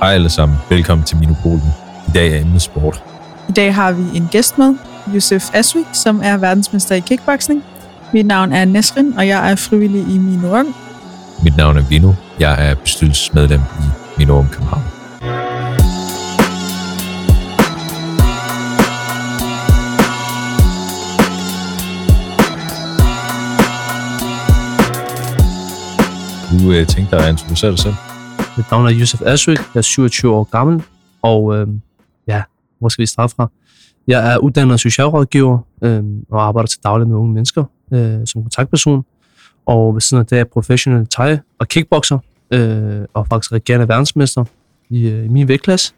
Hej alle sammen, velkommen til Minopolen. I dag er emnet sport. I dag har vi en gæst med, Yusuf Aswi, som er verdensmester i kickboxing. Mit navn er Nesrin, og jeg er frivillig i Minorum. Mit navn er Vino. Jeg er bestyrelsesmedlem i Minorum København. Du øh, tænkte dig at introducere dig selv. Mit navn er Yusuf Asrik, jeg er 27 år gammel, og øh, ja, hvor skal vi starte fra? Jeg er uddannet socialrådgiver øh, og arbejder til daglig med unge mennesker øh, som kontaktperson, og ved siden af det er jeg professionel thai og kickboxer, øh, og faktisk regerende verdensmester i, øh, i min vægtklasse.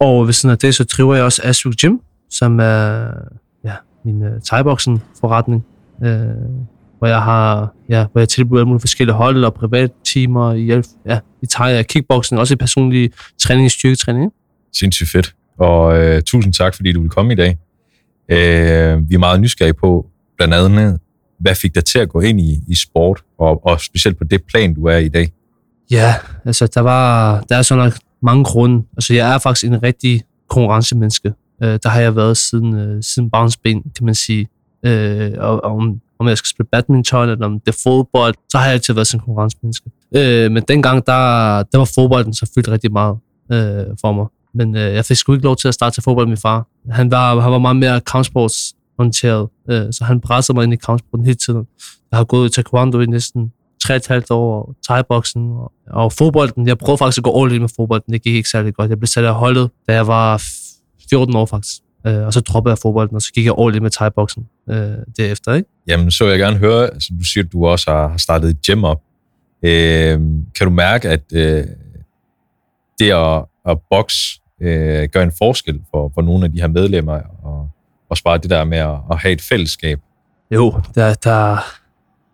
Og ved siden af det, så driver jeg også Asrik Gym, som er ja, min øh, thai forretning, øh, hvor jeg har, ja, hvor jeg tilbyder alle mulige forskellige hold og private timer i, ja, i thai og kickboxing, også i personlig træning i styrketræning. Sindssygt fedt. Og øh, tusind tak, fordi du vil komme i dag. Øh, vi er meget nysgerrige på, blandt andet, hvad fik dig til at gå ind i, i sport, og, og specielt på det plan, du er i dag? Ja, altså der var, der er sådan nok mange grunde. Altså jeg er faktisk en rigtig konkurrencemenneske. Øh, der har jeg været siden, øh, siden barnsben, kan man sige. Øh, og, og om, jeg skal spille badminton, eller om det er fodbold, så har jeg altid været sådan en konkurrencemenneske. Øh, men dengang, der, der var fodbolden så fyldt rigtig meget øh, for mig. Men øh, jeg fik sgu ikke lov til at starte til fodbold med min far. Han var, han var meget mere kampsports orienteret, øh, så han pressede mig ind i kampsporten hele tiden. Jeg har gået i taekwondo i næsten 3,5 år, og thai-boksen og, og fodbolden. Jeg prøvede faktisk at gå all in med fodbolden. Det gik ikke særlig godt. Jeg blev sat af holdet, da jeg var 14 år faktisk. Øh, og så droppede jeg fodbolden, og så gik jeg all in med thai-boxen øh, derefter. Ikke? Jamen, så vil jeg gerne høre, som du siger, at du også har startet et gym op. Øh, kan du mærke, at øh, det at, at bokse øh, gør en forskel for, for nogle af de her medlemmer, og også bare det der med at, at have et fællesskab? Jo, der, der,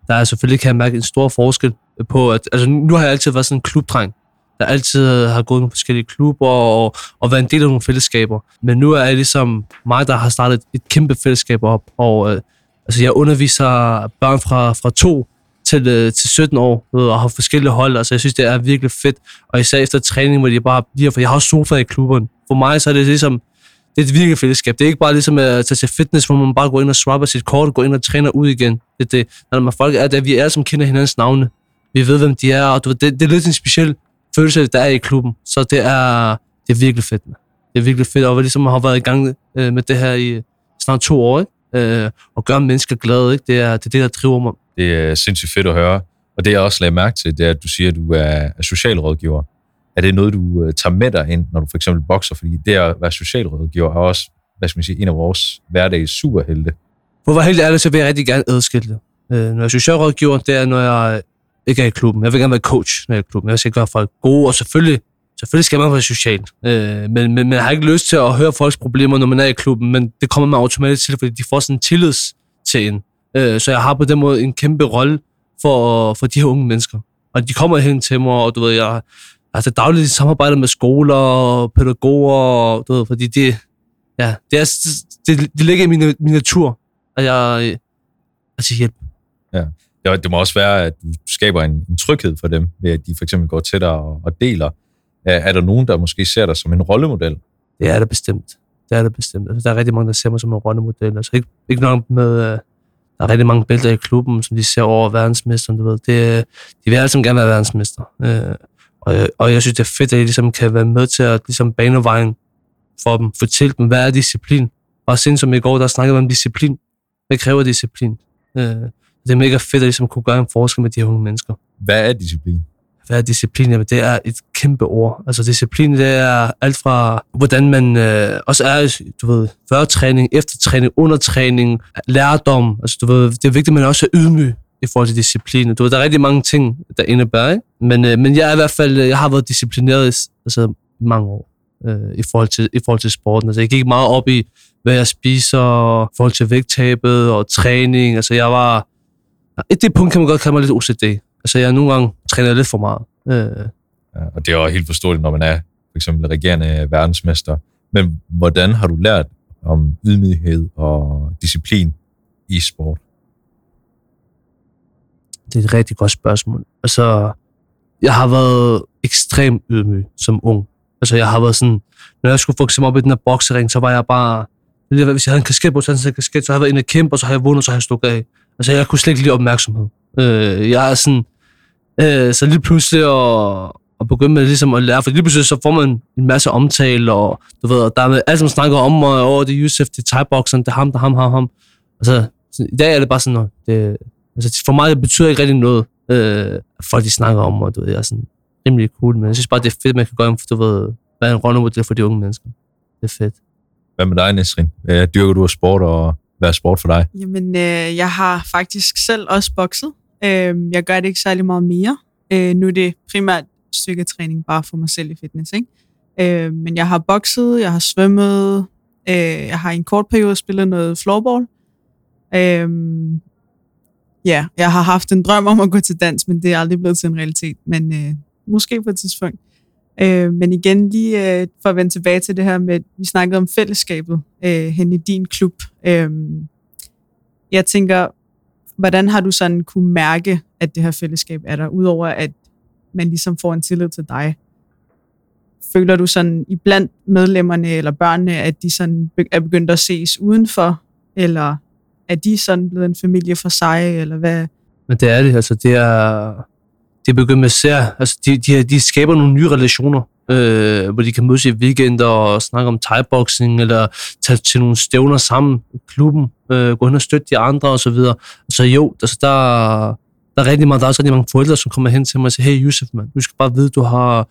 der er selvfølgelig, kan jeg mærke en stor forskel på, at altså, nu har jeg altid været sådan en klubdreng, der altid har gået i nogle forskellige klubber og, og været en del af nogle fællesskaber. Men nu er det ligesom mig, der har startet et kæmpe fællesskab op, og øh, altså, jeg underviser børn fra, fra to til, øh, til 17 år, ved, og har forskellige hold. Altså, jeg synes, det er virkelig fedt. Og især efter træning, hvor de bare bliver, for jeg har også sofa i klubben. For mig så er det ligesom, det er et virkelig fællesskab. Det er ikke bare ligesom at tage til fitness, hvor man bare går ind og swapper sit kort, går ind og træner ud igen. Det det. Når man folk er der, vi er som kender hinandens navne. Vi ved, hvem de er, og du det, det er lidt en speciel følelse, der er i klubben. Så det er, det er virkelig fedt. Man. Det er virkelig fedt, og vi ligesom har været i gang øh, med det her i snart to år, ikke? Øh, og gøre mennesker glade, ikke? Det er, det er det, der driver mig. Det er sindssygt fedt at høre. Og det jeg også lagde mærke til, det er, at du siger, at du er, er socialrådgiver. Er det noget, du øh, tager med dig ind, når du for eksempel bokser? Fordi det at være socialrådgiver er også, hvad skal man sige, en af vores hverdags superhelte. For at være helt ærlig, så vil jeg rigtig gerne adskille det. Øh, når jeg er socialrådgiver, det er, når jeg ikke er i klubben. Jeg vil gerne være coach, når jeg er i klubben. Jeg skal gøre folk gode, og selvfølgelig, selvfølgelig skal man være social. Øh, men, men, men jeg har ikke lyst til at høre folks problemer, når man er i klubben, men det kommer man automatisk til, fordi de får sådan en tillids til en. Øh, så jeg har på den måde en kæmpe rolle for, for de her unge mennesker. Og de kommer hen til mig, og du ved, jeg altså dagligt samarbejder med skoler og pædagoger, og, du ved, fordi det, ja, det, er, det, det ligger i min, min natur, at jeg altså hjælp. Ja. Det, det må også være, at du skaber en, en tryghed for dem, ved at de for eksempel går til dig og, og deler. Er, er der nogen, der måske ser dig som en rollemodel? Det er der bestemt. Det er der bestemt. Altså, der er rigtig mange, der ser mig som en rollemodel. Altså ikke, ikke nok med, uh, der er rigtig mange bælter i klubben, som de ser over verdensmesteren, du ved. Det, øh, de vil altid gerne være verdensmester. Uh, øh, og, jeg, og jeg synes, det er fedt, at jeg ligesom kan være med til at ligesom bane vejen for dem. Fortælle dem, hvad er disciplin? Og siden som i går, der snakkede vi om disciplin. Hvad kræver disciplin? Uh, det er mega fedt at ligesom kunne gøre en forskel med de her unge mennesker. Hvad er disciplin? Hvad er disciplin? Jamen, det er et kæmpe ord. Altså disciplin, det er alt fra, hvordan man øh, også er, du ved, før træning, efter træning, under træning, lærdom. Altså, du ved, det er vigtigt, at man også er ydmyg i forhold til disciplin. Du ved, der er rigtig mange ting, der indebærer, ikke? Men, øh, men jeg er i hvert fald, jeg har været disciplineret i, altså, mange år øh, i, forhold til, i forhold til sporten. Altså, jeg gik meget op i, hvad jeg spiser, i forhold til vægttabet og træning. Altså, jeg var... Et det punkt kan man godt kalde mig lidt OCD. Altså, jeg nogle gange træner lidt for meget. Øh, Ja, og det er jo helt forståeligt, når man er for eksempel regerende verdensmester. Men hvordan har du lært om ydmyghed og disciplin i sport? det er et rigtig godt spørgsmål. Altså, jeg har været ekstremt ydmyg som ung. Altså, jeg har været sådan, når jeg skulle for eksempel op i den her boksering, så var jeg bare, hvis jeg havde en kasket på, så havde jeg en kasket, så havde jeg været inde og kæmpe, og så har jeg vundet, så har jeg stukket af. Altså, jeg kunne slet ikke lide opmærksomhed. Øh, jeg er sådan, øh, så lige pludselig at, at begynde med ligesom at lære, for lige pludselig så får man en masse omtale, og du ved, der er alt, alle som snakker om mig, og det er Yusuf, det er thai det er ham, det er ham, ham, ham. Altså, i dag er det bare sådan, det, altså for mig det betyder ikke rigtig noget, øh, folk de snakker om mig, du ved, jeg er sådan rimelig cool, men jeg synes bare, det er fedt, man kan gøre, for du ved, være en rollemodel for de unge mennesker. Det er fedt. Hvad med dig, Nesrin? Dyrker du sport, og hvad er sport for dig? Jamen, øh, jeg har faktisk selv også bokset. Øh, jeg gør det ikke særlig meget mere. Øh, nu er det primært styrketræning bare for mig selv i fitness, ikke? Øh, men jeg har bokset, jeg har svømmet, øh, jeg har i en kort periode spillet noget floorball. Øh, ja, jeg har haft en drøm om at gå til dans, men det er aldrig blevet til en realitet. Men øh, måske på et tidspunkt. Øh, men igen, lige øh, for at vende tilbage til det her med, vi snakkede om fællesskabet øh, hen i din klub. Øh, jeg tænker, hvordan har du sådan kunne mærke, at det her fællesskab er der, udover at man ligesom får en tillid til dig? Føler du sådan iblandt blandt medlemmerne eller børnene, at de sådan er begyndt at ses udenfor, eller er de sådan blevet en familie for sig, eller hvad? Men det er det, altså det er, de er begyndt med ser, altså de, de, de skaber nogle nye relationer, øh, hvor de kan mødes i weekender og snakke om thai-boxing, eller tage til nogle stævner sammen i klubben, øh, gå hen og støtte de andre og så videre. Så jo, altså der, der er rigtig meget, der er også rigtig mange forældre, som kommer hen til mig og siger, hey Yusuf, man, du skal bare vide, du har,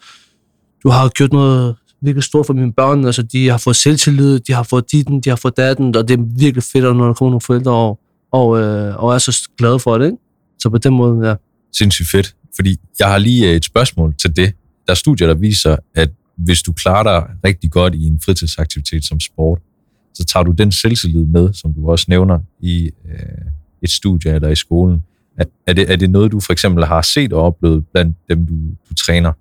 du har gjort noget virkelig stort for mine børn. Altså, de har fået selvtillid, de har fået ditten, de har fået datten, og det er virkelig fedt, når der kommer nogle forældre og, og, øh, og er så glade for det. Ikke? Så på den måde, ja. Sindssygt fedt. Fordi jeg har lige øh, et spørgsmål til det. Der er studier, der viser, at hvis du klarer dig rigtig godt i en fritidsaktivitet som sport, så tager du den selvtillid med, som du også nævner i øh, et studie eller i skolen. Er, er, det, er det noget, du for eksempel har set og oplevet blandt dem, du, du træner?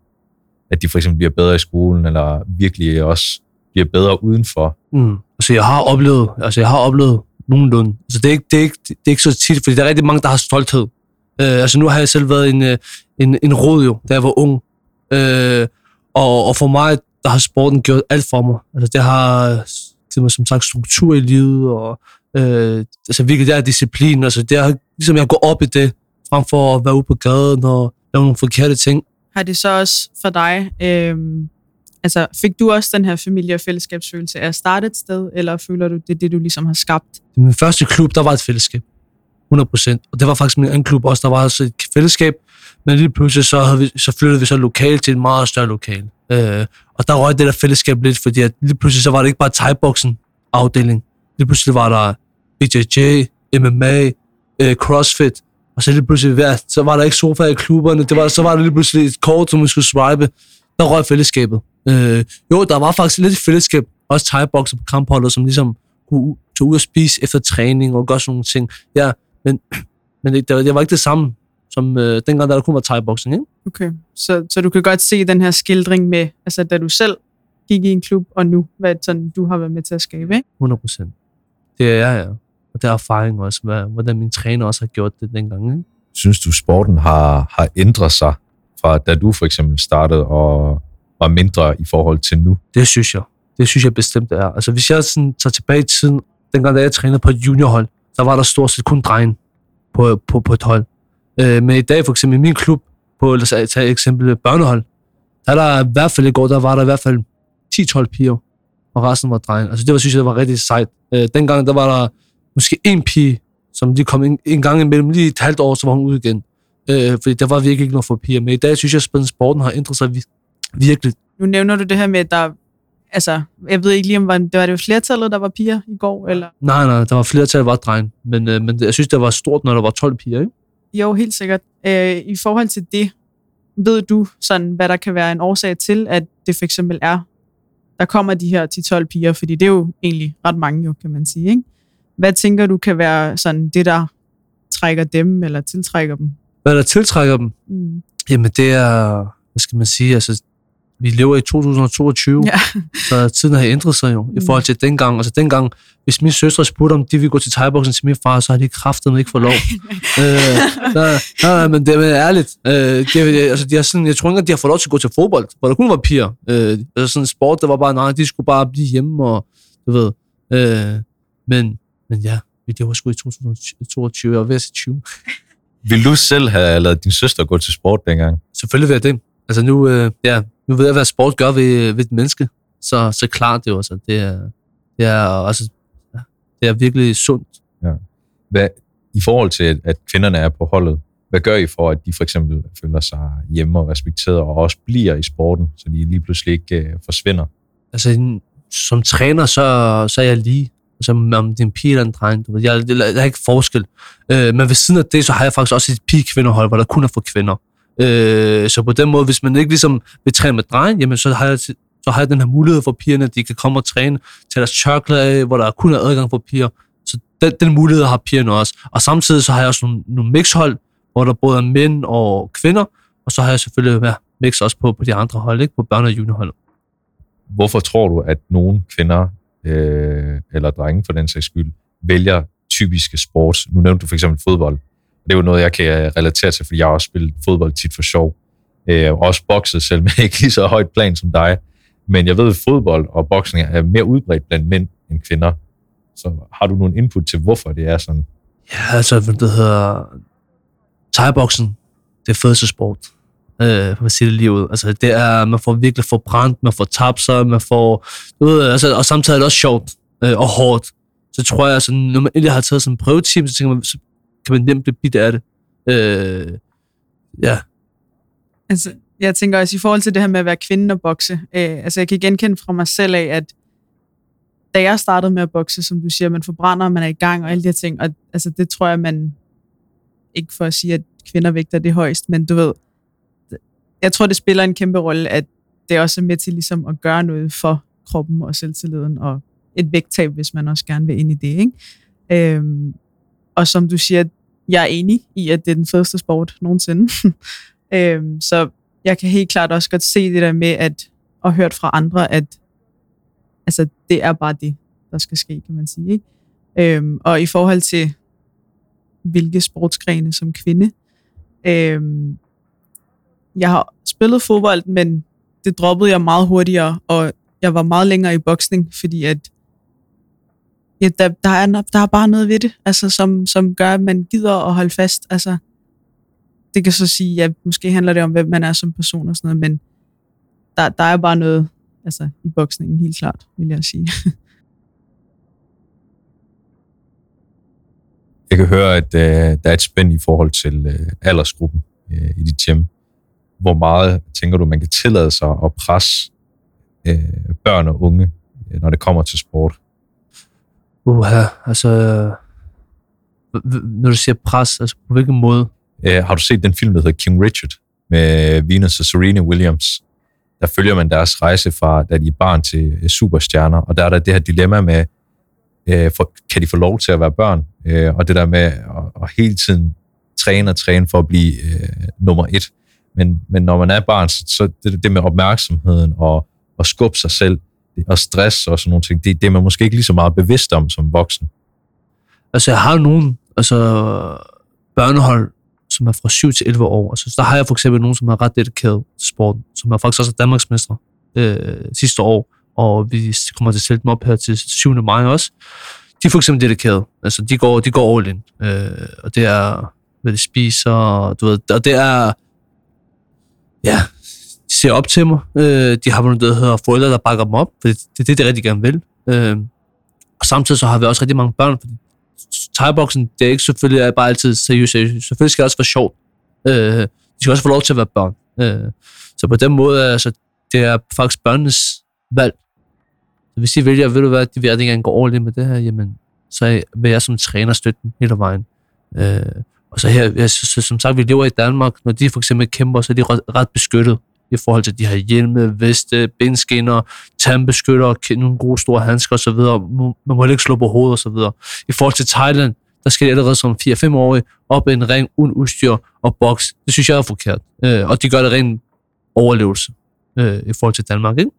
At de for eksempel bliver bedre i skolen, eller virkelig også bliver bedre udenfor? Mm. Altså, jeg har oplevet, altså, jeg har oplevet nogenlunde. Altså, det er, ikke, det, er ikke, det er ikke så tit, fordi der er rigtig mange, der har stolthed Øh, altså nu har jeg selv været en, øh, en, en rod jo, da jeg var ung. Øh, og, og for mig, der har sporten gjort alt for mig. Altså det har det var, som sagt struktur i livet, og øh, altså virkelig det er disciplin. Altså det er ligesom jeg går op i det, frem for at være ude på gaden og lave nogle forkerte ting. Har det så også for dig, øh, altså fik du også den her familie- og fællesskabsfølelse af at starte et sted, eller føler du, det er det, du ligesom har skabt? I min første klub, der var et fællesskab. 100%. Og det var faktisk min anden klub også, der var altså et fællesskab, men lige pludselig så, havde vi, så flyttede vi så lokal til et meget større lokal. Øh, og der røg det der fællesskab lidt, fordi at lige pludselig så var det ikke bare thai afdeling. Lige pludselig var der BJJ, MMA, øh, CrossFit, og så lige pludselig, ja, så var der ikke sofa i klubberne, det var, så var der lige pludselig et kort, som man skulle swipe. Der røg fællesskabet. Øh, jo, der var faktisk lidt fællesskab, også thai på kampholdet, som ligesom kunne tage ud og spise efter træning og gøre sådan nogle ting. Ja, men, men det, det var ikke det samme, som øh, dengang, da der kun var thai-boxing, ikke? Okay, så, så du kan godt se den her skildring med, altså da du selv gik i en klub, og nu, hvad sådan, du har været med til at skabe, ikke? 100 procent. Det er jeg, ja. Og det er erfaring også, hvad, hvordan min træner også har gjort det dengang, ikke? Synes du, sporten har, har ændret sig fra da du for eksempel startede og var mindre i forhold til nu? Det synes jeg. Det synes jeg bestemt er. Altså hvis jeg sådan tager tilbage i tiden, dengang da jeg trænede på et juniorhold, der var der stort set kun drenge på, på, på et hold. Øh, men i dag, for eksempel i min klub, på, lad os tage eksempel øh, børnehold, der er der i hvert fald i går, der var der i hvert fald 10-12 piger, og resten var drenge. Altså det var, synes jeg, det var rigtig sejt. Øh, dengang, der var der måske en pige, som lige kom en, en gang imellem, lige et halvt år, så var hun ude igen. Øh, fordi der var virkelig ikke noget for piger. Men i dag synes jeg, at sporten har ændret sig virkelig. Nu nævner du det her med, at der altså, jeg ved ikke lige, om det var det flertallet, der var piger i går, eller? Nej, nej, der var flertallet, der var dreng. Men, øh, men jeg synes, det var stort, når der var 12 piger, ikke? Jo, helt sikkert. Øh, I forhold til det, ved du sådan, hvad der kan være en årsag til, at det for eksempel er, der kommer de her 10-12 piger, fordi det er jo egentlig ret mange, jo, kan man sige, ikke? Hvad tænker du kan være sådan det, der trækker dem, eller tiltrækker dem? Hvad der tiltrækker dem? Mm. Jamen, det er, hvad skal man sige, altså, vi lever i 2022, Ja. så tiden har ændret sig jo, i Mm. forhold til dengang. Altså dengang, hvis min søstre spurgte, om de ville gå til thai til min far, så har de kraftedeme ikke fået lov. øh, nej, nej, men det er ærligt. Øh, de, altså, de har sådan, jeg tror ikke, engang, de har fået lov til at gå til fodbold, hvor der kun var piger. Øh, altså sådan en sport, der var bare, nej, de skulle bare blive hjemme, og du ved. Øh, men, men ja, vi lever sgu i 2022, jeg var ved at sige 20. Vil du selv have lavet din søster gå til sport dengang? Selvfølgelig vil jeg det. Altså nu, øh, ja, nu ved jeg, hvad sport gør ved, ved et menneske. Så, så klart det jo. Altså, det, er, det, er, altså, ja, det er virkelig sundt. Hvad, I forhold til, at- kvinderne er på holdet, hvad gør I for, at de for eksempel føler sig hjemme og respekteret, og også bliver i sporten, så de lige pludselig ikke øh, forsvinder? Altså, som træner, så, så er jeg lige. Altså, om det er en pige eller en dreng. Du ved, jeg, jeg, jeg har ikke forskel. Øh, men ved siden af det, så har jeg faktisk også et pige-kvindehold, hvor der kun er for kvinder. Øh, så på den måde, hvis man ikke ligesom vil træne med dreng, jamen så har jeg, så har jeg den her mulighed for pigerne, at de kan komme og træne til deres tørklæde af, hvor der kun er adgang for piger. Så den, den mulighed har pigerne også. Og samtidig så har jeg også nogle, nogle mixhold, hvor der både er mænd og kvinder, og så har jeg selvfølgelig ja, mix også på, på de andre hold, ikke? på børne- og juniorhold. Hvorfor tror du, at nogle kvinder, øh, eller drenge for den sags skyld, vælger typiske sports? Nu nævnte du for eksempel fodbold. Det er jo noget, jeg kan øh, relatere til, fordi jeg har også spillet fodbold tit for sjov. Øh, også bokset selv, men ikke lige så højt plan som dig. Men jeg ved, at fodbold og boksning er mere udbredt blandt mænd end kvinder. Så har du nogle input til, hvorfor det er sådan? Ja, altså, det hedder... Thai-boksen, det er fødselsport. sport. Øh, for at sige det lige ud. Altså, det er, man får virkelig forbrændt, man får tabt sig, man får... Du ved, altså, og samtidig er det også sjovt øh, og hårdt. Så tror jeg, altså, når man endelig har taget sådan en prøveteam, så tænker man, så kan man nemt blive bidt af det. Øh, ja, Altså, jeg tænker også i forhold til det her med at være kvinde og bokse. Øh, altså, jeg kan genkende fra mig selv af, at da jeg startede med at bokse, som du siger, man forbrænder, man er i gang og alle de her ting, og altså, det tror jeg, man ikke for at sige, at kvinder vægter det højst, men du ved, jeg tror, det spiller en kæmpe rolle, at det også er med til ligesom at gøre noget for kroppen og selvtilliden, og et vægttab, hvis man også gerne vil ind i det, ikke? Øhm, og som du siger, jeg er enig i, at det er den fedeste sport nogensinde. øhm, så jeg kan helt klart også godt se det der med, at, og hørt fra andre, at altså, det er bare det, der skal ske, kan man sige. Ikke? Øhm, og i forhold til, hvilke sportsgrene som kvinde, øhm, jeg har spillet fodbold, men det droppede jeg meget hurtigere, og jeg var meget længere i boksning, fordi at ja, der, der, er, der er bare noget ved det, altså, som, som gør, at man gider at holde fast. Altså, det kan så sige, at måske handler det om, hvem man er som person og sådan noget, men der, der er bare noget altså, i boksningen, helt klart, vil jeg sige. Jeg kan høre, at øh, der er et spænd i forhold til øh, aldersgruppen øh, i dit gym. Hvor meget tænker du, man kan tillade sig at presse øh, børn og unge, øh, når det kommer til sport? Uha, altså... Når du siger pres, altså på hvilken måde? Øh, har du set den film, der hedder King Richard med Venus og Serena Williams? Der følger man deres rejse fra, da de er barn til øh, superstjerner, og der er der det her dilemma med, øh, for, kan de få lov til at være børn? Øh, og det der med at, at hele tiden træne og træne for at blive øh, nummer et. Men, men når man er barn, så, så det, det med opmærksomheden og at skubbe sig selv, og stress og sådan nogle ting, det, det er man måske ikke lige så meget bevidst om som voksen. Altså, jeg har nogen altså, børnehold, som er fra 7 til 11 år. Altså, der har jeg for eksempel nogen, som er ret dedikeret til sporten, som er faktisk også Danmarksmester øh, sidste år, og vi kommer til at sætte dem op her til 7. maj også. De er for eksempel dedikeret. Altså, de går, de går all in. Øh, og det er, hvad de spiser, og du ved, og det er, ja, ser op til mig. Øh, de har nogle, der hedder forældre, der bakker dem op, for det det er det, de rigtig gerne vil. Øh, og samtidig så har vi også rigtig mange børn, fordi thai det er ikke selvfølgelig er bare altid seriøst. seriøst. Selvfølgelig skal det også være sjovt. Øh, de skal også få lov til at være børn. Øh, så på den måde, altså, det er faktisk børnenes valg. Så hvis de vælger, ved du hvad, de vil ikke engang gå all med det her, jamen, så vil jeg som træner støtte dem hele vejen. Øh, og så her, jeg, så, som sagt, vi lever i Danmark, når de for eksempel kæmper, så er de ret, ret beskyttet i forhold til de her hjelme, veste, benskinner, tandbeskytter, nogle gode store handsker osv. Man må heller ikke slå på hovedet osv. I forhold til Thailand, der skal de allerede som 4-5-årige op i en ring uden udstyr og boks. Det synes jeg er forkert. Øh, og de gør det ren overlevelse. øh, i forhold til Danmark, ikke?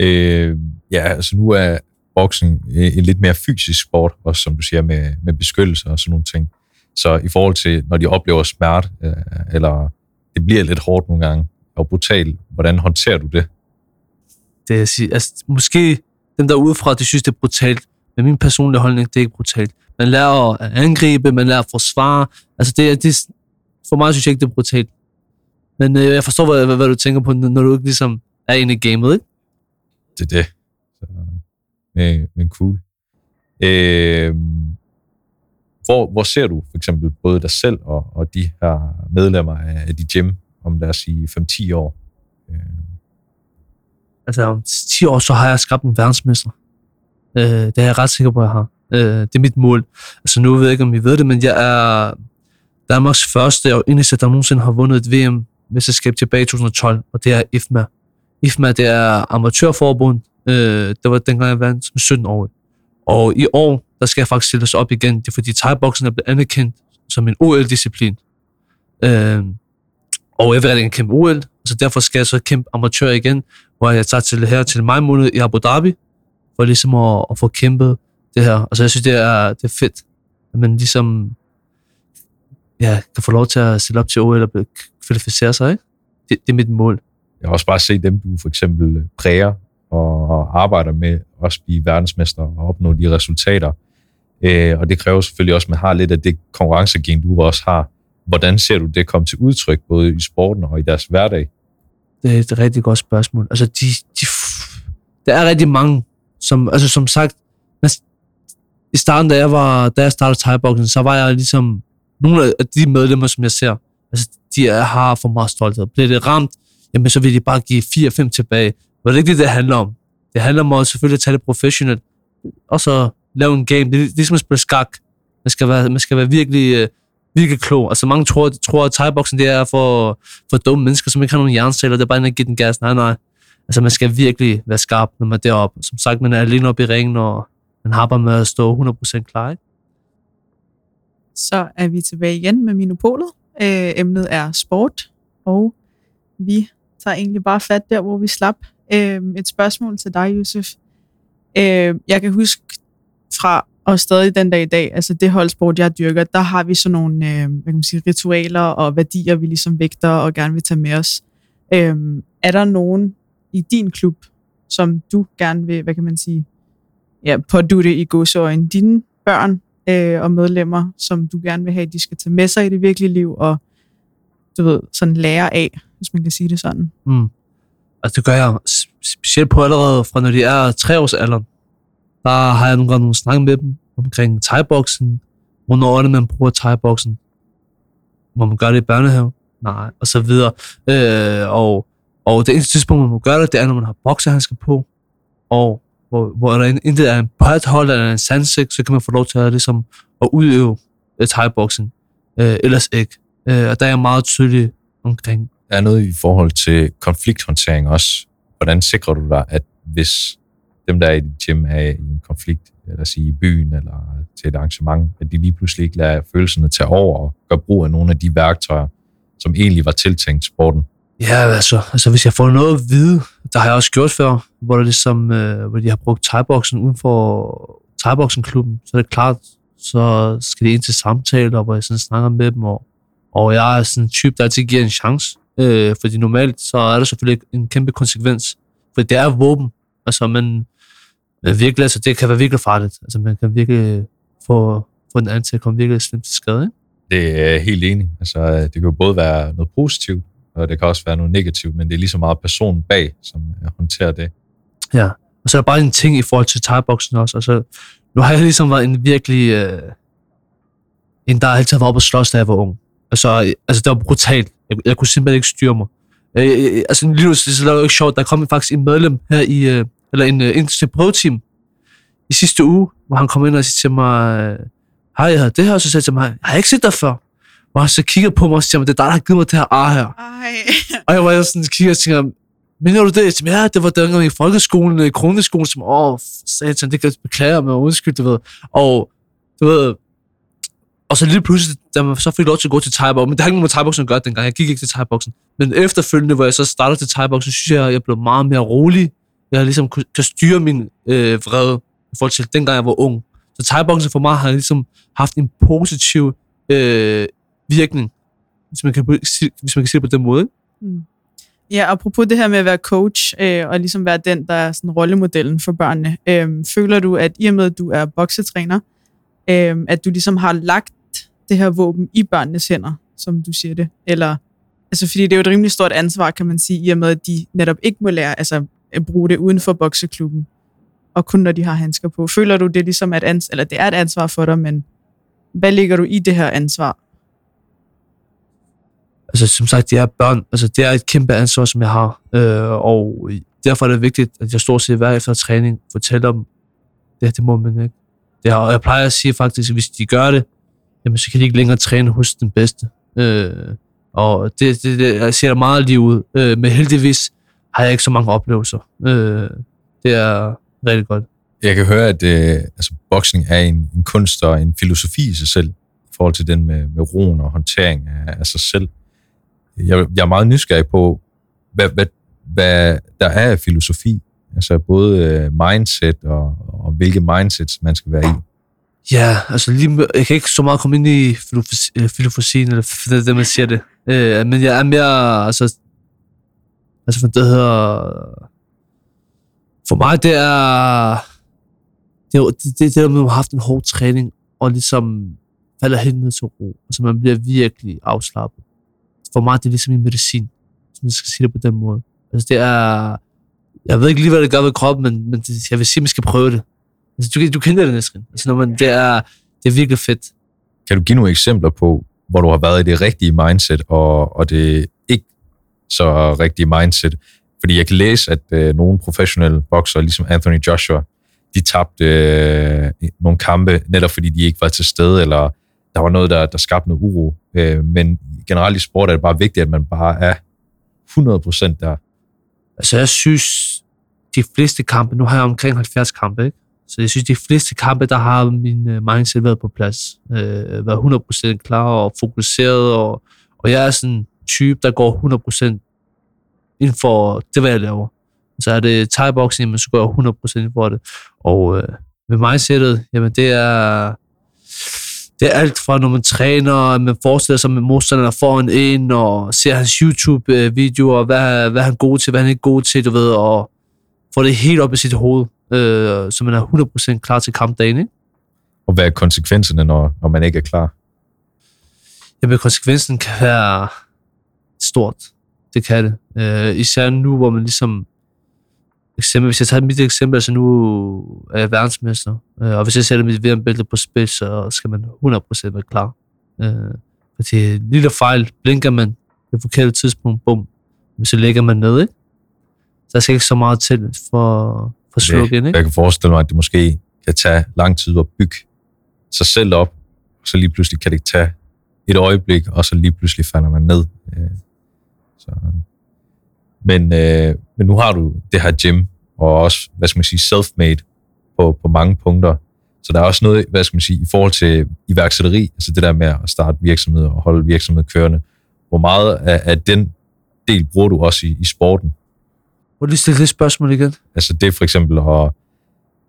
Øh, ja, altså nu er boksen en lidt mere fysisk sport, også som du siger, med, med beskyttelse og sådan nogle ting. Så i forhold til, når de oplever smerte, øh, eller det bliver lidt hårdt nogle gange, og brutalt, hvordan håndterer du det? Det er, sige, altså, måske dem der udefra, de synes, det er brutalt, men min personlige holdning, det er ikke brutalt. Man lærer at angribe, man lærer at forsvare. Altså, det, det, for mig synes jeg ikke, det er brutalt. Men øh, jeg forstår, hvad, hvad, hvad, du tænker på, når du ikke ligesom er inde i gamet, ikke? Det er det. Så, men, men cool. Øh, hvor, hvor ser du for eksempel både dig selv og, og de her medlemmer af, af de gym om lad os sige 5-10 år? Øh. Altså om 10 år, så har jeg skabt en verdensmester. Øh, det er jeg ret sikker på, at jeg har. Øh, det er mit mål. Altså nu ved jeg ikke, om I ved det, men jeg er Danmarks første og eneste, der nogensinde har vundet et VM-mesterskab tilbage i 2012, og det er IFMA. IFMA, det er amatørforbund. Øh, det var dengang, jeg vandt som 17 år. Og i år, der skal jeg faktisk stilles op igen. Det er fordi thai er blevet anerkendt som en OL-disciplin. Øh, og jeg vil rigtig kæmpe OL, så derfor skal jeg så kæmpe amatør igen, hvor jeg tager til her til maj måned i Abu Dhabi, for ligesom at, at få kæmpet det her. Og så jeg synes, det er, det er fedt, at man ligesom ja, kan få lov til at stille op til OL og kvalificere sig. Ikke? Det, det er mit mål. Jeg har også bare set dem, du for eksempel øh, præger og arbejder med også blive verdensmester og opnå de resultater. Øh, og det kræver selvfølgelig også, at man har lidt af det konkurrencegen, du også har. Hvordan ser du det komme til udtryk, både i sporten og i deres hverdag? Det er et rigtig godt spørgsmål. Altså, de, de, der er rigtig mange, som, altså som sagt, i starten, da jeg, var, da jeg startede thai så var jeg ligesom nogle af de medlemmer, som jeg ser, altså, de er, har for meget stolthed. Bliver det ramt, jamen så vil de bare give 4-5 tilbage. Men det er ikke det, det handler om. Det handler om at selvfølgelig at tage det professionelt, og så lave en game. Det er ligesom at spille skak. Man skal være, man skal være virkelig, øh, virkelig klog. Altså mange tror, tror at thai det er for, for dumme mennesker, som ikke har nogen hjerneceller. Det er bare en at give den gas. Nej, nej. Altså man skal virkelig være skarp, når man er deroppe. Som sagt, man er alene oppe i ringen, og man har bare med at stå 100% klar. Ikke? Så er vi tilbage igen med Minopolet. Øh, emnet er sport, og vi tager egentlig bare fat der, hvor vi slap. Øh, et spørgsmål til dig, Josef. Øh, jeg kan huske fra, og stadig den dag i dag, altså det holdsport, jeg dyrker, der har vi sådan nogle øh, hvad kan man sige, ritualer og værdier, vi ligesom vægter og gerne vil tage med os. Øh, er der nogen i din klub, som du gerne vil, hvad kan man sige, ja, pådutte i godsøjen, dine børn øh, og medlemmer, som du gerne vil have, de skal tage med sig i det virkelige liv, og du ved, sådan lære af, hvis man kan sige det sådan. Mm. Altså det gør jeg specielt på allerede fra når de er tre års alderen. Der har jeg nogle gange nogle snak med dem omkring tegboksen. hvornår er det, man bruger tegboksen? må man gøre det i børnehave, nej, og så videre. Øh, og, og det eneste tidspunkt, man må gøre det, det er, når man har boksehandsker på, og hvor, hvor der intet er en pøjthold eller en sandsæk, så kan man få lov til at, ligesom, at udøve øh, thai-boxing. Uh, øh, ellers ikke. Uh, og der er jeg meget tydelig omkring. Der er noget i forhold til konflikthåndtering også. Hvordan sikrer du dig, at hvis dem, der er i dit gym, er i en konflikt, eller sige i byen, eller til et arrangement, at de lige pludselig ikke lader følelserne tage over og gør brug af nogle af de værktøjer, som egentlig var tiltænkt sporten? Ja, altså, altså hvis jeg får noget at vide, der har jeg også gjort før, hvor, det ligesom, øh, hvor de har brugt thai uden for thai klubben så er det klart, så skal de ind til samtaler, hvor jeg sådan snakker med dem, og, og jeg er sådan en type, der altid giver en chance, øh, fordi normalt, så er der selvfølgelig en kæmpe konsekvens, for det er våben, altså, men, men virkelig, altså, det kan være virkelig farligt, altså, man kan virkelig få, få den anden til at komme virkelig slemt til skade, ikke? Det er helt enig. Altså, det kan jo både være noget positivt, og det kan også være noget negativt, men det er lige så meget personen bag, som håndterer det. Ja, og så er der bare en ting i forhold til thai-boksen også. Altså, nu har jeg ligesom været en virkelig... Øh, en, der altid har været oppe og slås, da jeg var ung. Altså, altså det var brutalt. Jeg, jeg kunne simpelthen ikke styre mig. Øh, øh, altså, lige nu, så er det jo ikke sjovt. Der kom faktisk en medlem her i... Øh, eller en øh, til prøveteam i sidste uge, hvor han kom ind og sagde til mig, hej, jeg det her, og så sagde jeg til mig, jeg har ikke set dig før. Og han så kigger på mig og siger, det er dig, der har givet mig det her ar her. Ej. Og jeg var sådan kigger og tænker, mener du det? Jeg ja, det var dengang i folkeskolen, i kroneskolen, som, åh, satan, det kan jeg beklage mig, undskyld, du ved. Og, du ved, og så lige pludselig, da man så fik lov til at gå til thai men det har ikke noget med thai at gøre dengang, jeg gik ikke til thai Men efterfølgende, hvor jeg så startede til thai så synes jeg, at jeg blev meget mere rolig. Jeg ligesom kan styre min øh, vrede i forhold til dengang jeg var ung. Så thai for mig har ligesom haft en positiv øh, virkning, hvis man, kan, hvis man kan sige det på den måde. Mm. Ja, apropos det her med at være coach, øh, og ligesom være den, der er sådan rollemodellen for børnene. Øh, føler du, at i og med, at du er boksetræner, øh, at du ligesom har lagt det her våben i børnenes hænder, som du siger det? Eller, altså, fordi det er jo et rimelig stort ansvar, kan man sige, i og med, at de netop ikke må lære, altså bruge det uden for bokseklubben, og kun når de har handsker på. Føler du, det ligesom at ans- eller det er et ansvar for dig, men hvad ligger du i det her ansvar? Altså, som sagt, det er børn. Altså, det er et kæmpe ansvar, som jeg har. Øh, og derfor er det vigtigt, at jeg stort set hver efter træning fortæller dem, det her, det må man ikke. Det er, og jeg plejer at sige faktisk, at hvis de gør det, jamen, så kan de ikke længere træne hos den bedste. Øh, og det, det, det jeg ser meget lige ud. Øh, men heldigvis har jeg ikke så mange oplevelser. Øh, det er rigtig godt. Jeg kan høre, at øh, altså, boksning er en, en kunst og en filosofi i sig selv, i forhold til den med, med roen og håndtering af, af sig selv. Jeg, jeg er meget nysgerrig på, hvad, hvad, hvad der er af filosofi, altså både øh, mindset og, og hvilke mindsets man skal være i. Ja, altså lige, jeg kan ikke så meget komme ind i filosofien, eller det, det man siger det. Øh, men jeg er mere, altså, altså det hedder, for mig det er, det er det, det, det der med, man har haft en hård træning, og ligesom falder helt ned til ro. Altså man bliver virkelig afslappet. For mig det er ligesom en medicin, som jeg skal sige det på den måde. Altså det er, jeg ved ikke lige, hvad det gør ved kroppen, men, men det, jeg vil sige, at man skal prøve det. Altså, du, du kender det næsten. Altså, når man, det, er, det er virkelig fedt. Kan du give nogle eksempler på, hvor du har været i det rigtige mindset, og, og det ikke så rigtig mindset? Fordi jeg kan læse, at øh, nogle professionelle bokser, ligesom Anthony Joshua, de tabte øh, nogle kampe, netop fordi de ikke var til stede, eller der var noget, der, der skabte noget uro. Øh, men generelt i sport er det bare vigtigt, at man bare er 100% der. Altså jeg synes, de fleste kampe, nu har jeg omkring 70 kampe, ikke? Så jeg synes, de fleste kampe, der har min øh, mindset været på plads. Øh, været 100% klar og fokuseret, og, og jeg er sådan en type, der går 100% ind for det, hvad jeg laver. Så er det thai-boxing, men så går jeg 100% ind for det. Og uh, med mindsetet, jamen det er, det er alt fra, når man træner, man forestiller sig, at modstanderen er foran en, og ser hans YouTube-videoer, hvad, hvad han er god til, hvad han ikke er god til, du ved, og får det helt op i sit hoved øh, så man er 100% klar til kampdagen. Ikke? Og hvad er konsekvenserne, når, når man ikke er klar? Jamen, konsekvensen kan være stort. Det kan det. Øh, især nu, hvor man ligesom... Eksempel, hvis jeg tager mit eksempel, altså nu er jeg verdensmester, øh, og hvis jeg sætter mit VM-bælte på spil, så skal man 100% være klar. Øh, fordi lille fejl, blinker man det forkerte tidspunkt, bum, så lægger man ned, ikke? Så der skal ikke så meget til for, for slukken, ikke? Jeg kan forestille mig, at det måske kan tage lang tid at bygge sig selv op, og så lige pludselig kan det tage et øjeblik, og så lige pludselig falder man ned. Øh, så. Men, øh, men nu har du det her gym, og også, hvad skal man sige, self-made på, på mange punkter. Så der er også noget, hvad skal man sige, i forhold til iværksætteri, altså det der med at starte virksomhed og holde virksomhed kørende. Hvor meget af, af den del bruger du også i, i sporten? Må du lige stille det spørgsmål igen? Altså det er for eksempel at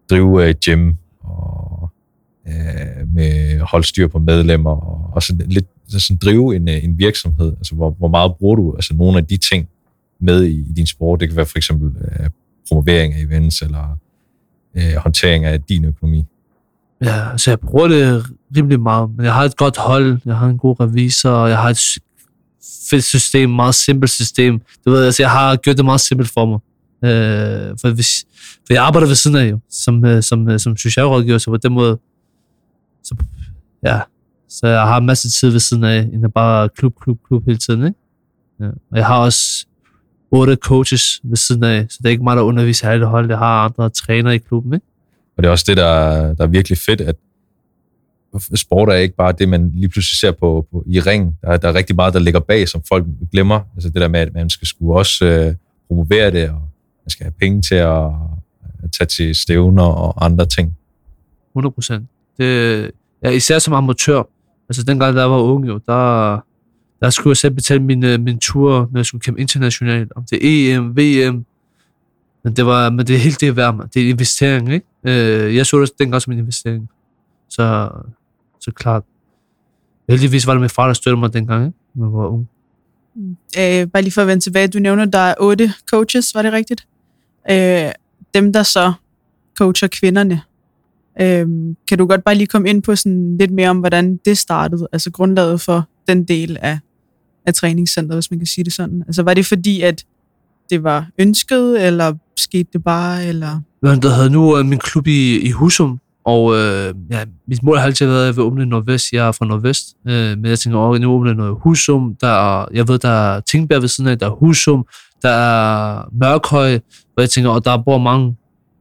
drive uh, gym og uh, med holde styr på medlemmer og, og sådan lidt Altså sådan drive en, øh, en virksomhed. Altså hvor, hvor meget bruger du altså nogle af de ting med i, i din sport? Det kan være for eksempel øh, promovering af events eller øh, håndtering af din økonomi. Ja, altså jeg bruger det rimelig meget, men jeg har et godt hold, jeg har en god revisor, og jeg har et fedt system, meget simpelt system. Du ved, altså, jeg har gjort det meget simpelt for mig. Øh, for, hvis, for jeg arbejder ved siden af jo, som, øh, som, øh, som socialrådgiver, så på den måde, så, ja, så jeg har en masse tid ved siden af, end bare klub, klub, klub hele tiden, ikke? Ja. Og jeg har også otte coaches ved siden af, så det er ikke mig, der underviser alle hold. Jeg har andre trænere i klubben, ikke? Og det er også det, der, der er virkelig fedt, at sport er ikke bare det, man lige pludselig ser på, på i ring. Der, der er rigtig meget, der ligger bag, som folk glemmer. Altså det der med, at man skal skulle også øh, promovere det, og man skal have penge til at, at tage til stævner og andre ting. 100 procent. Ja, især som amatør, Altså dengang, da jeg var ung, jo, der, der skulle jeg selv betale min, øh, min tur, når jeg skulle kæmpe internationalt. Om det er EM, VM. Men det, var, men det er helt det værd, man. Det er en investering, ikke? Øh, jeg så det dengang som en investering. Så, så klart. Heldigvis var det min far, der støttede mig dengang, ikke? Når jeg var ung. Mm. Øh, bare lige for at vende tilbage, du nævner, der er otte coaches, var det rigtigt? Øh, dem, der så coacher kvinderne, øh, kan du godt bare lige komme ind på sådan lidt mere om, hvordan det startede, altså grundlaget for den del af, af træningscenteret, hvis man kan sige det sådan. Altså var det fordi, at det var ønsket, eller skete det bare, eller... Jeg der havde nu øh, min klub i, i Husum, og øh, ja, mit mål har altid været, at jeg vil åbne Nordvest. Jeg er fra Nordvest, øh, men jeg tænker, at nu åbner noget Husum. Der er, jeg ved, der er Tingbjerg ved siden af, der er Husum, der er Mørkhøj, hvor jeg tænker, og der bor mange,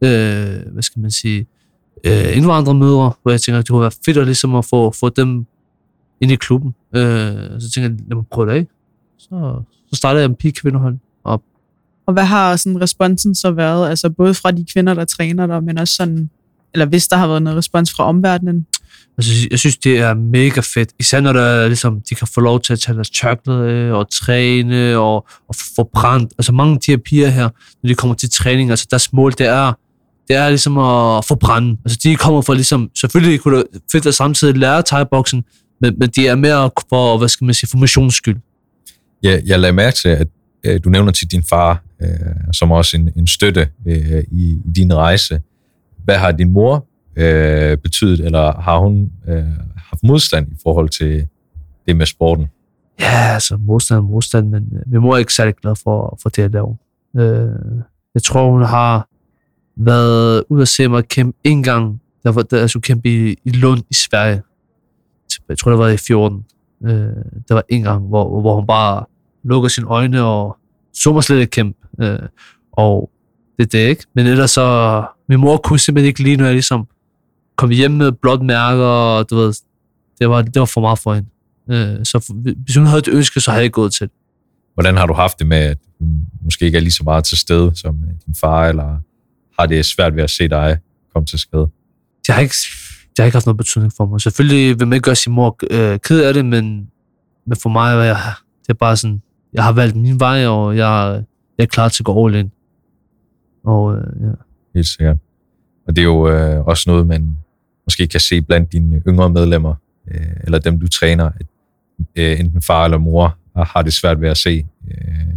øh, hvad skal man sige, øh, indvandrermødre, hvor jeg tænker, det kunne være fedt at, ligesom at få, få dem ind i klubben. Øh, så tænker jeg, lad mig prøve det af. Så, så startede jeg en pige-kvindehold op. Og hvad har sådan responsen så været, altså både fra de kvinder, der træner der, men også sådan, eller hvis der har været noget respons fra omverdenen? Altså, jeg synes, det er mega fedt. Især når der, ligesom, de kan få lov til at tage deres tørklæde og træne og, og få brændt. Altså mange af de her piger her, når de kommer til træning, altså deres mål, det er, det er ligesom at få brænde. Altså de kommer for ligesom, selvfølgelig kunne det fedt at samtidig lære thai-boksen, men, men de er mere for, hvad skal man sige, formations skyld. Ja, jeg lagde mærke til, at øh, du nævner til din far, øh, som også en, en støtte øh, i, i din rejse. Hvad har din mor øh, betydet, eller har hun øh, haft modstand i forhold til det med sporten? Ja, altså modstand og modstand, men øh, min mor er ikke særlig glad for, for det, jeg laver. Øh, jeg tror, hun har været ude at se mig kæmpe en gang, der, var, der jeg skulle kæmpe i, i Lund i Sverige. Jeg tror, det var i 14. Øh, der var en gang, hvor, hvor hun bare lukker sine øjne og så mig slet ikke kæmpe. Øh, og det er det ikke. Men ellers så, min mor kunne simpelthen ikke lige, når jeg ligesom kom hjem med blåt mærker, og du ved, det var, det var for meget for hende. Øh, så hvis hun havde et ønske, så havde jeg gået til. Hvordan har du haft det med, at hun måske ikke er lige så meget til stede som din far, eller har det svært ved at se dig komme til skade? Det har ikke, det har ikke haft noget betydning for mig. Selvfølgelig vil man ikke gøre sin mor øh, ked af det, men, men for mig var jeg, det er bare sådan, jeg har valgt min vej, og jeg, jeg er klar til at gå all in. Og, øh, ja. Helt sikkert. Og det er jo øh, også noget, man måske kan se blandt dine yngre medlemmer, øh, eller dem, du træner, at øh, enten far eller mor har det svært ved at se øh,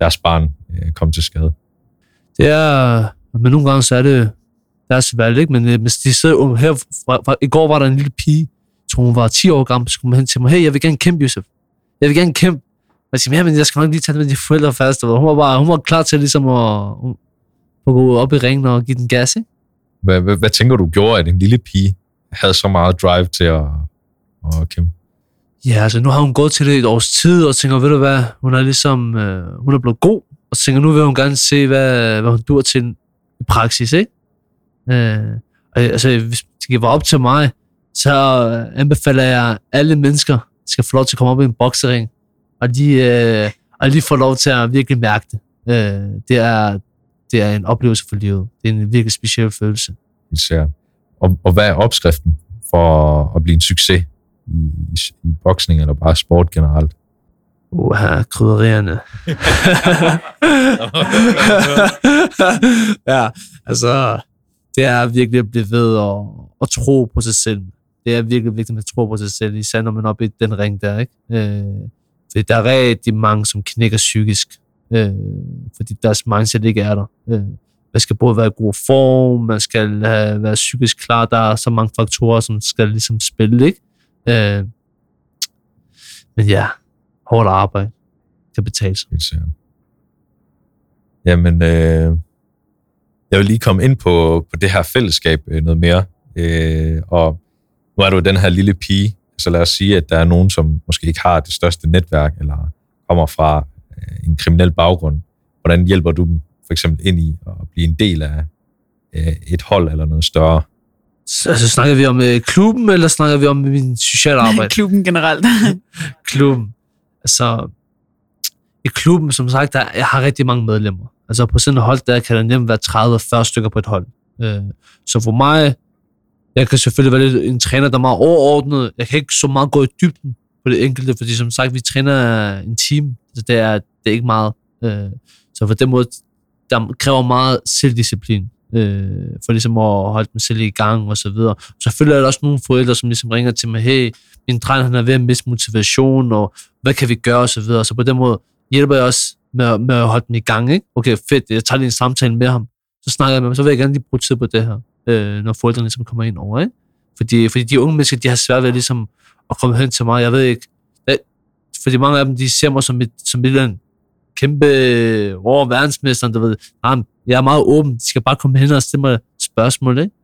deres barn øh, komme til skade. Det er, men nogle gange så er det deres valg, ikke? Men øh, hvis de sidder her, fra, fra, i går var der en lille pige, tror hun var 10 år gammel, så kom hen til mig, hey, jeg vil gerne kæmpe, Josef. Jeg vil gerne kæmpe. Jeg siger, men jeg skal nok lige tage det med de forældre fast. Hun var bare, hun var klar til ligesom at, at gå op i ringen og give den gas, ikke? Hvad, hvad, hvad tænker du gjorde, at en lille pige havde så meget drive til at, at kæmpe? Ja, altså nu har hun gået til det et års tid, og tænker, ved du hvad, hun er ligesom, øh, hun er blevet god, og tænker, nu vil hun gerne se, hvad, hvad hun dur til i praksis, ikke? Øh, og, altså, hvis det var op til mig, så anbefaler jeg, at alle mennesker skal få lov til at komme op i en boksering, og de, øh, og de får lov til at virkelig mærke det. Øh, det, er, det er en oplevelse for livet. Det er en virkelig speciel følelse. Især. Og, og hvad er opskriften for at blive en succes i, i, i boksning eller bare sport generelt? Uha, krydderierne. ja, altså, det er virkelig at blive ved og, og tro på sig selv. Det er virkelig vigtigt at tro på sig selv, især når man er oppe i den ring der, ikke? Øh, fordi der er rigtig mange, som knækker psykisk, øh, fordi deres mindset ikke er der. Øh, man skal både være i god form, man skal have, være psykisk klar, der er så mange faktorer, som skal ligesom spille, ikke? Øh, men ja, hårdt arbejde kan betale sig. Helt sikkert. Jamen, øh, jeg vil lige komme ind på, på det her fællesskab øh, noget mere. Øh, og nu er du den her lille pige, så lad os sige, at der er nogen, som måske ikke har det største netværk, eller kommer fra øh, en kriminel baggrund. Hvordan hjælper du dem for eksempel ind i at blive en del af øh, et hold eller noget større? Altså, snakker vi om øh, klubben, eller snakker vi om min sociale arbejde? klubben generelt. klubben. Altså, i klubben, som sagt, der, jeg har rigtig mange medlemmer. Altså, på sådan et hold, der kan der nemt være 30-40 stykker på et hold. Øh, så for mig, Jeg kan selvfølgelig være lidt en træner, der er meget overordnet. Jeg kan ikke så meget gå i dybden på det enkelte, fordi som sagt, vi træner en team, så det er, det er ikke meget. Øh, så på den måde, der kræver meget selvdisciplin, øh, for ligesom at holde dem selv i gang og så videre. Selvfølgelig er der også nogle forældre, som ligesom ringer til mig, hey, min dreng han er ved at miste motivation, og hvad kan vi gøre og så videre. Så på den måde hjælper jeg også med, med at holde dem i gang. Ikke? Okay, fedt, jeg tager lige en samtale med ham. Så snakker jeg med ham, så vil jeg gerne lige bruge tid på det her, øh, når forældrene ligesom kommer ind over. Ikke? Fordi, fordi de unge mennesker, de har svært ved ligesom at komme hen til mig. Jeg ved ikke, fordi mange af dem, de ser mig som et, som et eller andet kæmpe over verdensmesteren, du ved. Nej, jeg er meget åben. De skal bare komme hen og stille mig spørgsmål, ikke?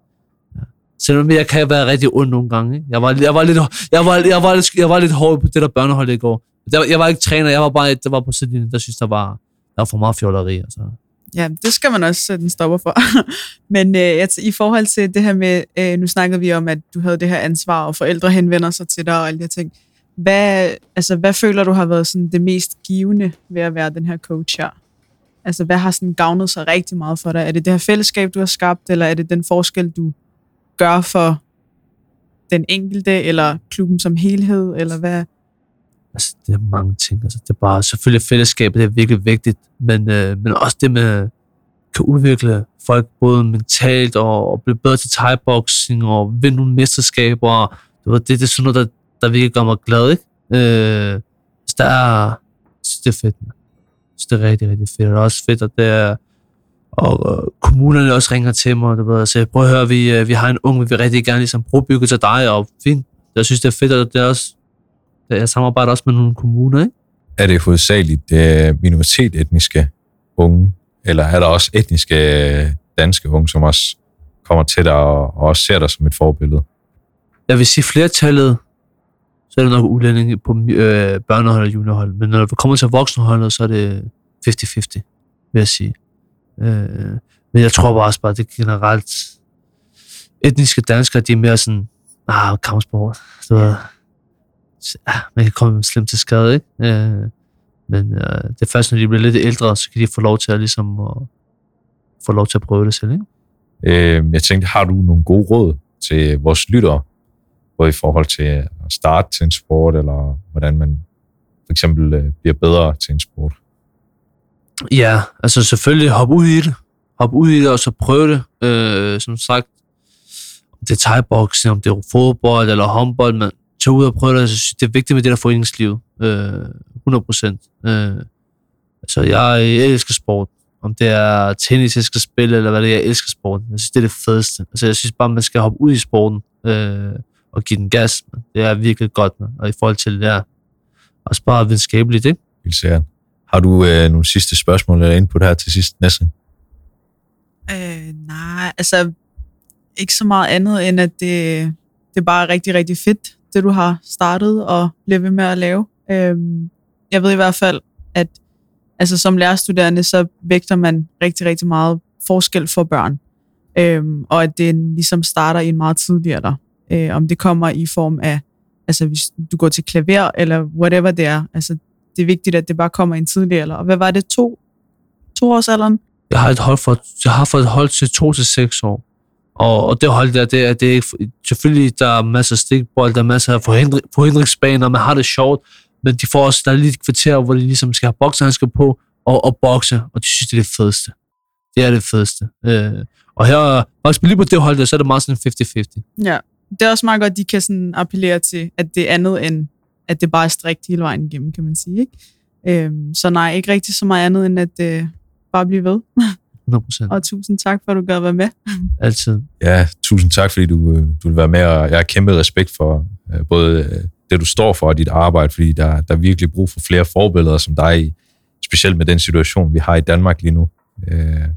Ja. Selvom jeg kan være rigtig ond nogle gange. Ikke? Jeg, var, jeg, var lidt, jeg, var, jeg, var, jeg var lidt hård på det der børnehold i går. Der, jeg var ikke træner, jeg var bare et, der var på sidelinjen, der synes, der var, der var for meget fjolleri. Altså. Ja, det skal man også sætte en stopper for. Men øh, i forhold til det her med, øh, nu snakkede vi om, at du havde det her ansvar, og forældre henvender sig til dig og alle de her ting. Hvad, altså, hvad føler du har været sådan det mest givende ved at være den her coach her? Altså, hvad har sådan gavnet sig rigtig meget for dig? Er det det her fællesskab, du har skabt, eller er det den forskel, du gør for den enkelte, eller klubben som helhed, eller hvad? Altså, det er mange ting. Altså, det er bare, selvfølgelig fællesskabet det er virkelig vigtigt, men, øh, men også det med, kan udvikle folk både mentalt og, og blive bedre til thai-boxing og vinde nogle mesterskaber. ved det, det er sådan noget, der, der virkelig gør mig glad, ikke? Øh, så der er, så det er fedt, man. Så det er rigtig, rigtig fedt. Og det er også fedt, at det er, og øh, kommunerne også ringer til mig, du ved, og siger, prøv at høre, vi, øh, vi har en ung, vi vil rigtig gerne ligesom brobygge til dig, og fint. Jeg synes, det er fedt, at det er også, jeg samarbejder også med nogle kommuner, ikke? Er det hovedsageligt øh, minoritet etniske unge, eller er der også etniske øh, danske unge, som også kommer til dig og, og også ser dig som et forbillede? Jeg vil sige, flertallet så er det nok udlændinge på øh, børnehold og juniorhold. Men når vi kommer til voksenholdet, så er det 50-50, vil jeg sige. Øh, men jeg tror bare også bare, at det generelt... Etniske danskere, de er mere sådan, ah, kampsport. Så, ja, man kan komme slemt til skade, ikke? Øh, men øh, det er først, når de bliver lidt ældre, så kan de få lov til at, ligesom, at, få lov til at prøve det selv, ikke? Øh, jeg tænkte, har du nogle gode råd til vores lyttere, både i forhold til øh, at starte til en sport, eller hvordan man for eksempel øh, bliver bedre til en sport? Ja, altså selvfølgelig hop ud i det. Hop ud i det, og så prøve det. Øh, som sagt, om det er thai-boxing, om det er fodbold eller håndbold, men tag ud og prøve det. Altså, det er vigtigt med det der foreningsliv. Øh, 100 procent. Øh, altså, jeg, jeg elsker sport. Om det er tennis, jeg skal spille, eller hvad det er, jeg elsker sport. Jeg synes, det er det fedeste. Altså, jeg synes bare, man skal hoppe ud i sporten. Øh, og give den gas. Man. Det er virkelig godt, man. og i forhold til det der, også bare videnskabeligt, ikke? Helt sikkert. Har du øh, nogle sidste spørgsmål eller input her til sidst, næsten? Øh, nej, altså ikke så meget andet, end at det, det er bare rigtig, rigtig fedt, det du har startet og bliver ved med at lave. Øh, jeg ved i hvert fald, at altså, som lærerstuderende, så vægter man rigtig, rigtig meget forskel for børn. Øhm, og at det ligesom starter i en meget tidligere der øh, om det kommer i form af, altså hvis du går til klaver, eller whatever det er. Altså, det er vigtigt, at det bare kommer i en tidlig alder. Og hvad var det, to, to års alderen? Jeg har, et hold for, jeg har fået et hold til to til seks år. Og, og det hold der, det er, det er ikke, selvfølgelig, der er masser af stikbold, der er masser af forhindring, forhindringsbaner, man har det sjovt, men de får også, der er lige et kvarter, hvor de ligesom skal have boksehandsker på, og, og bokse, og de synes, det er det fedeste. Det er det fedeste. Øh, og her, faktisk lige på det hold der, så er det meget sådan 50-50. Ja, det er også meget godt, at de kan sådan appellere til, at det er andet end, at det bare er strikt hele vejen igennem, kan man sige. Ikke? Øhm, så nej, ikke rigtig så meget andet, end at øh, bare blive ved. 100%. Og tusind tak, for at du gad være med. Altid. Ja, tusind tak, fordi du, øh, du vil være med, og jeg har kæmpe respekt for øh, både øh, det, du står for, og dit arbejde, fordi der, der er virkelig brug for flere forbilleder som dig, specielt med den situation, vi har i Danmark lige nu. Øh,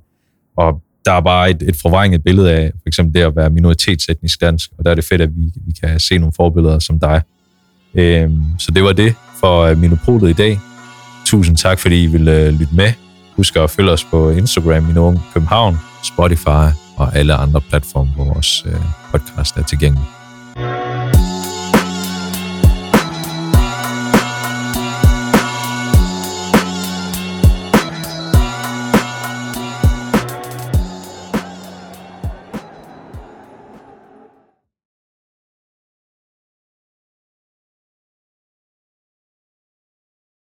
og der er bare et, et forvrænget billede af for eksempel det at være minoritetsetnisk dansk, og der er det fedt, at vi, vi kan se nogle forbilleder som dig. Øhm, så det var det for øh, Minopolet i dag. Tusind tak, fordi I ville øh, lytte med. Husk at følge os på Instagram, Mino København, Spotify og alle andre platforme, hvor vores øh, podcast er tilgængelig.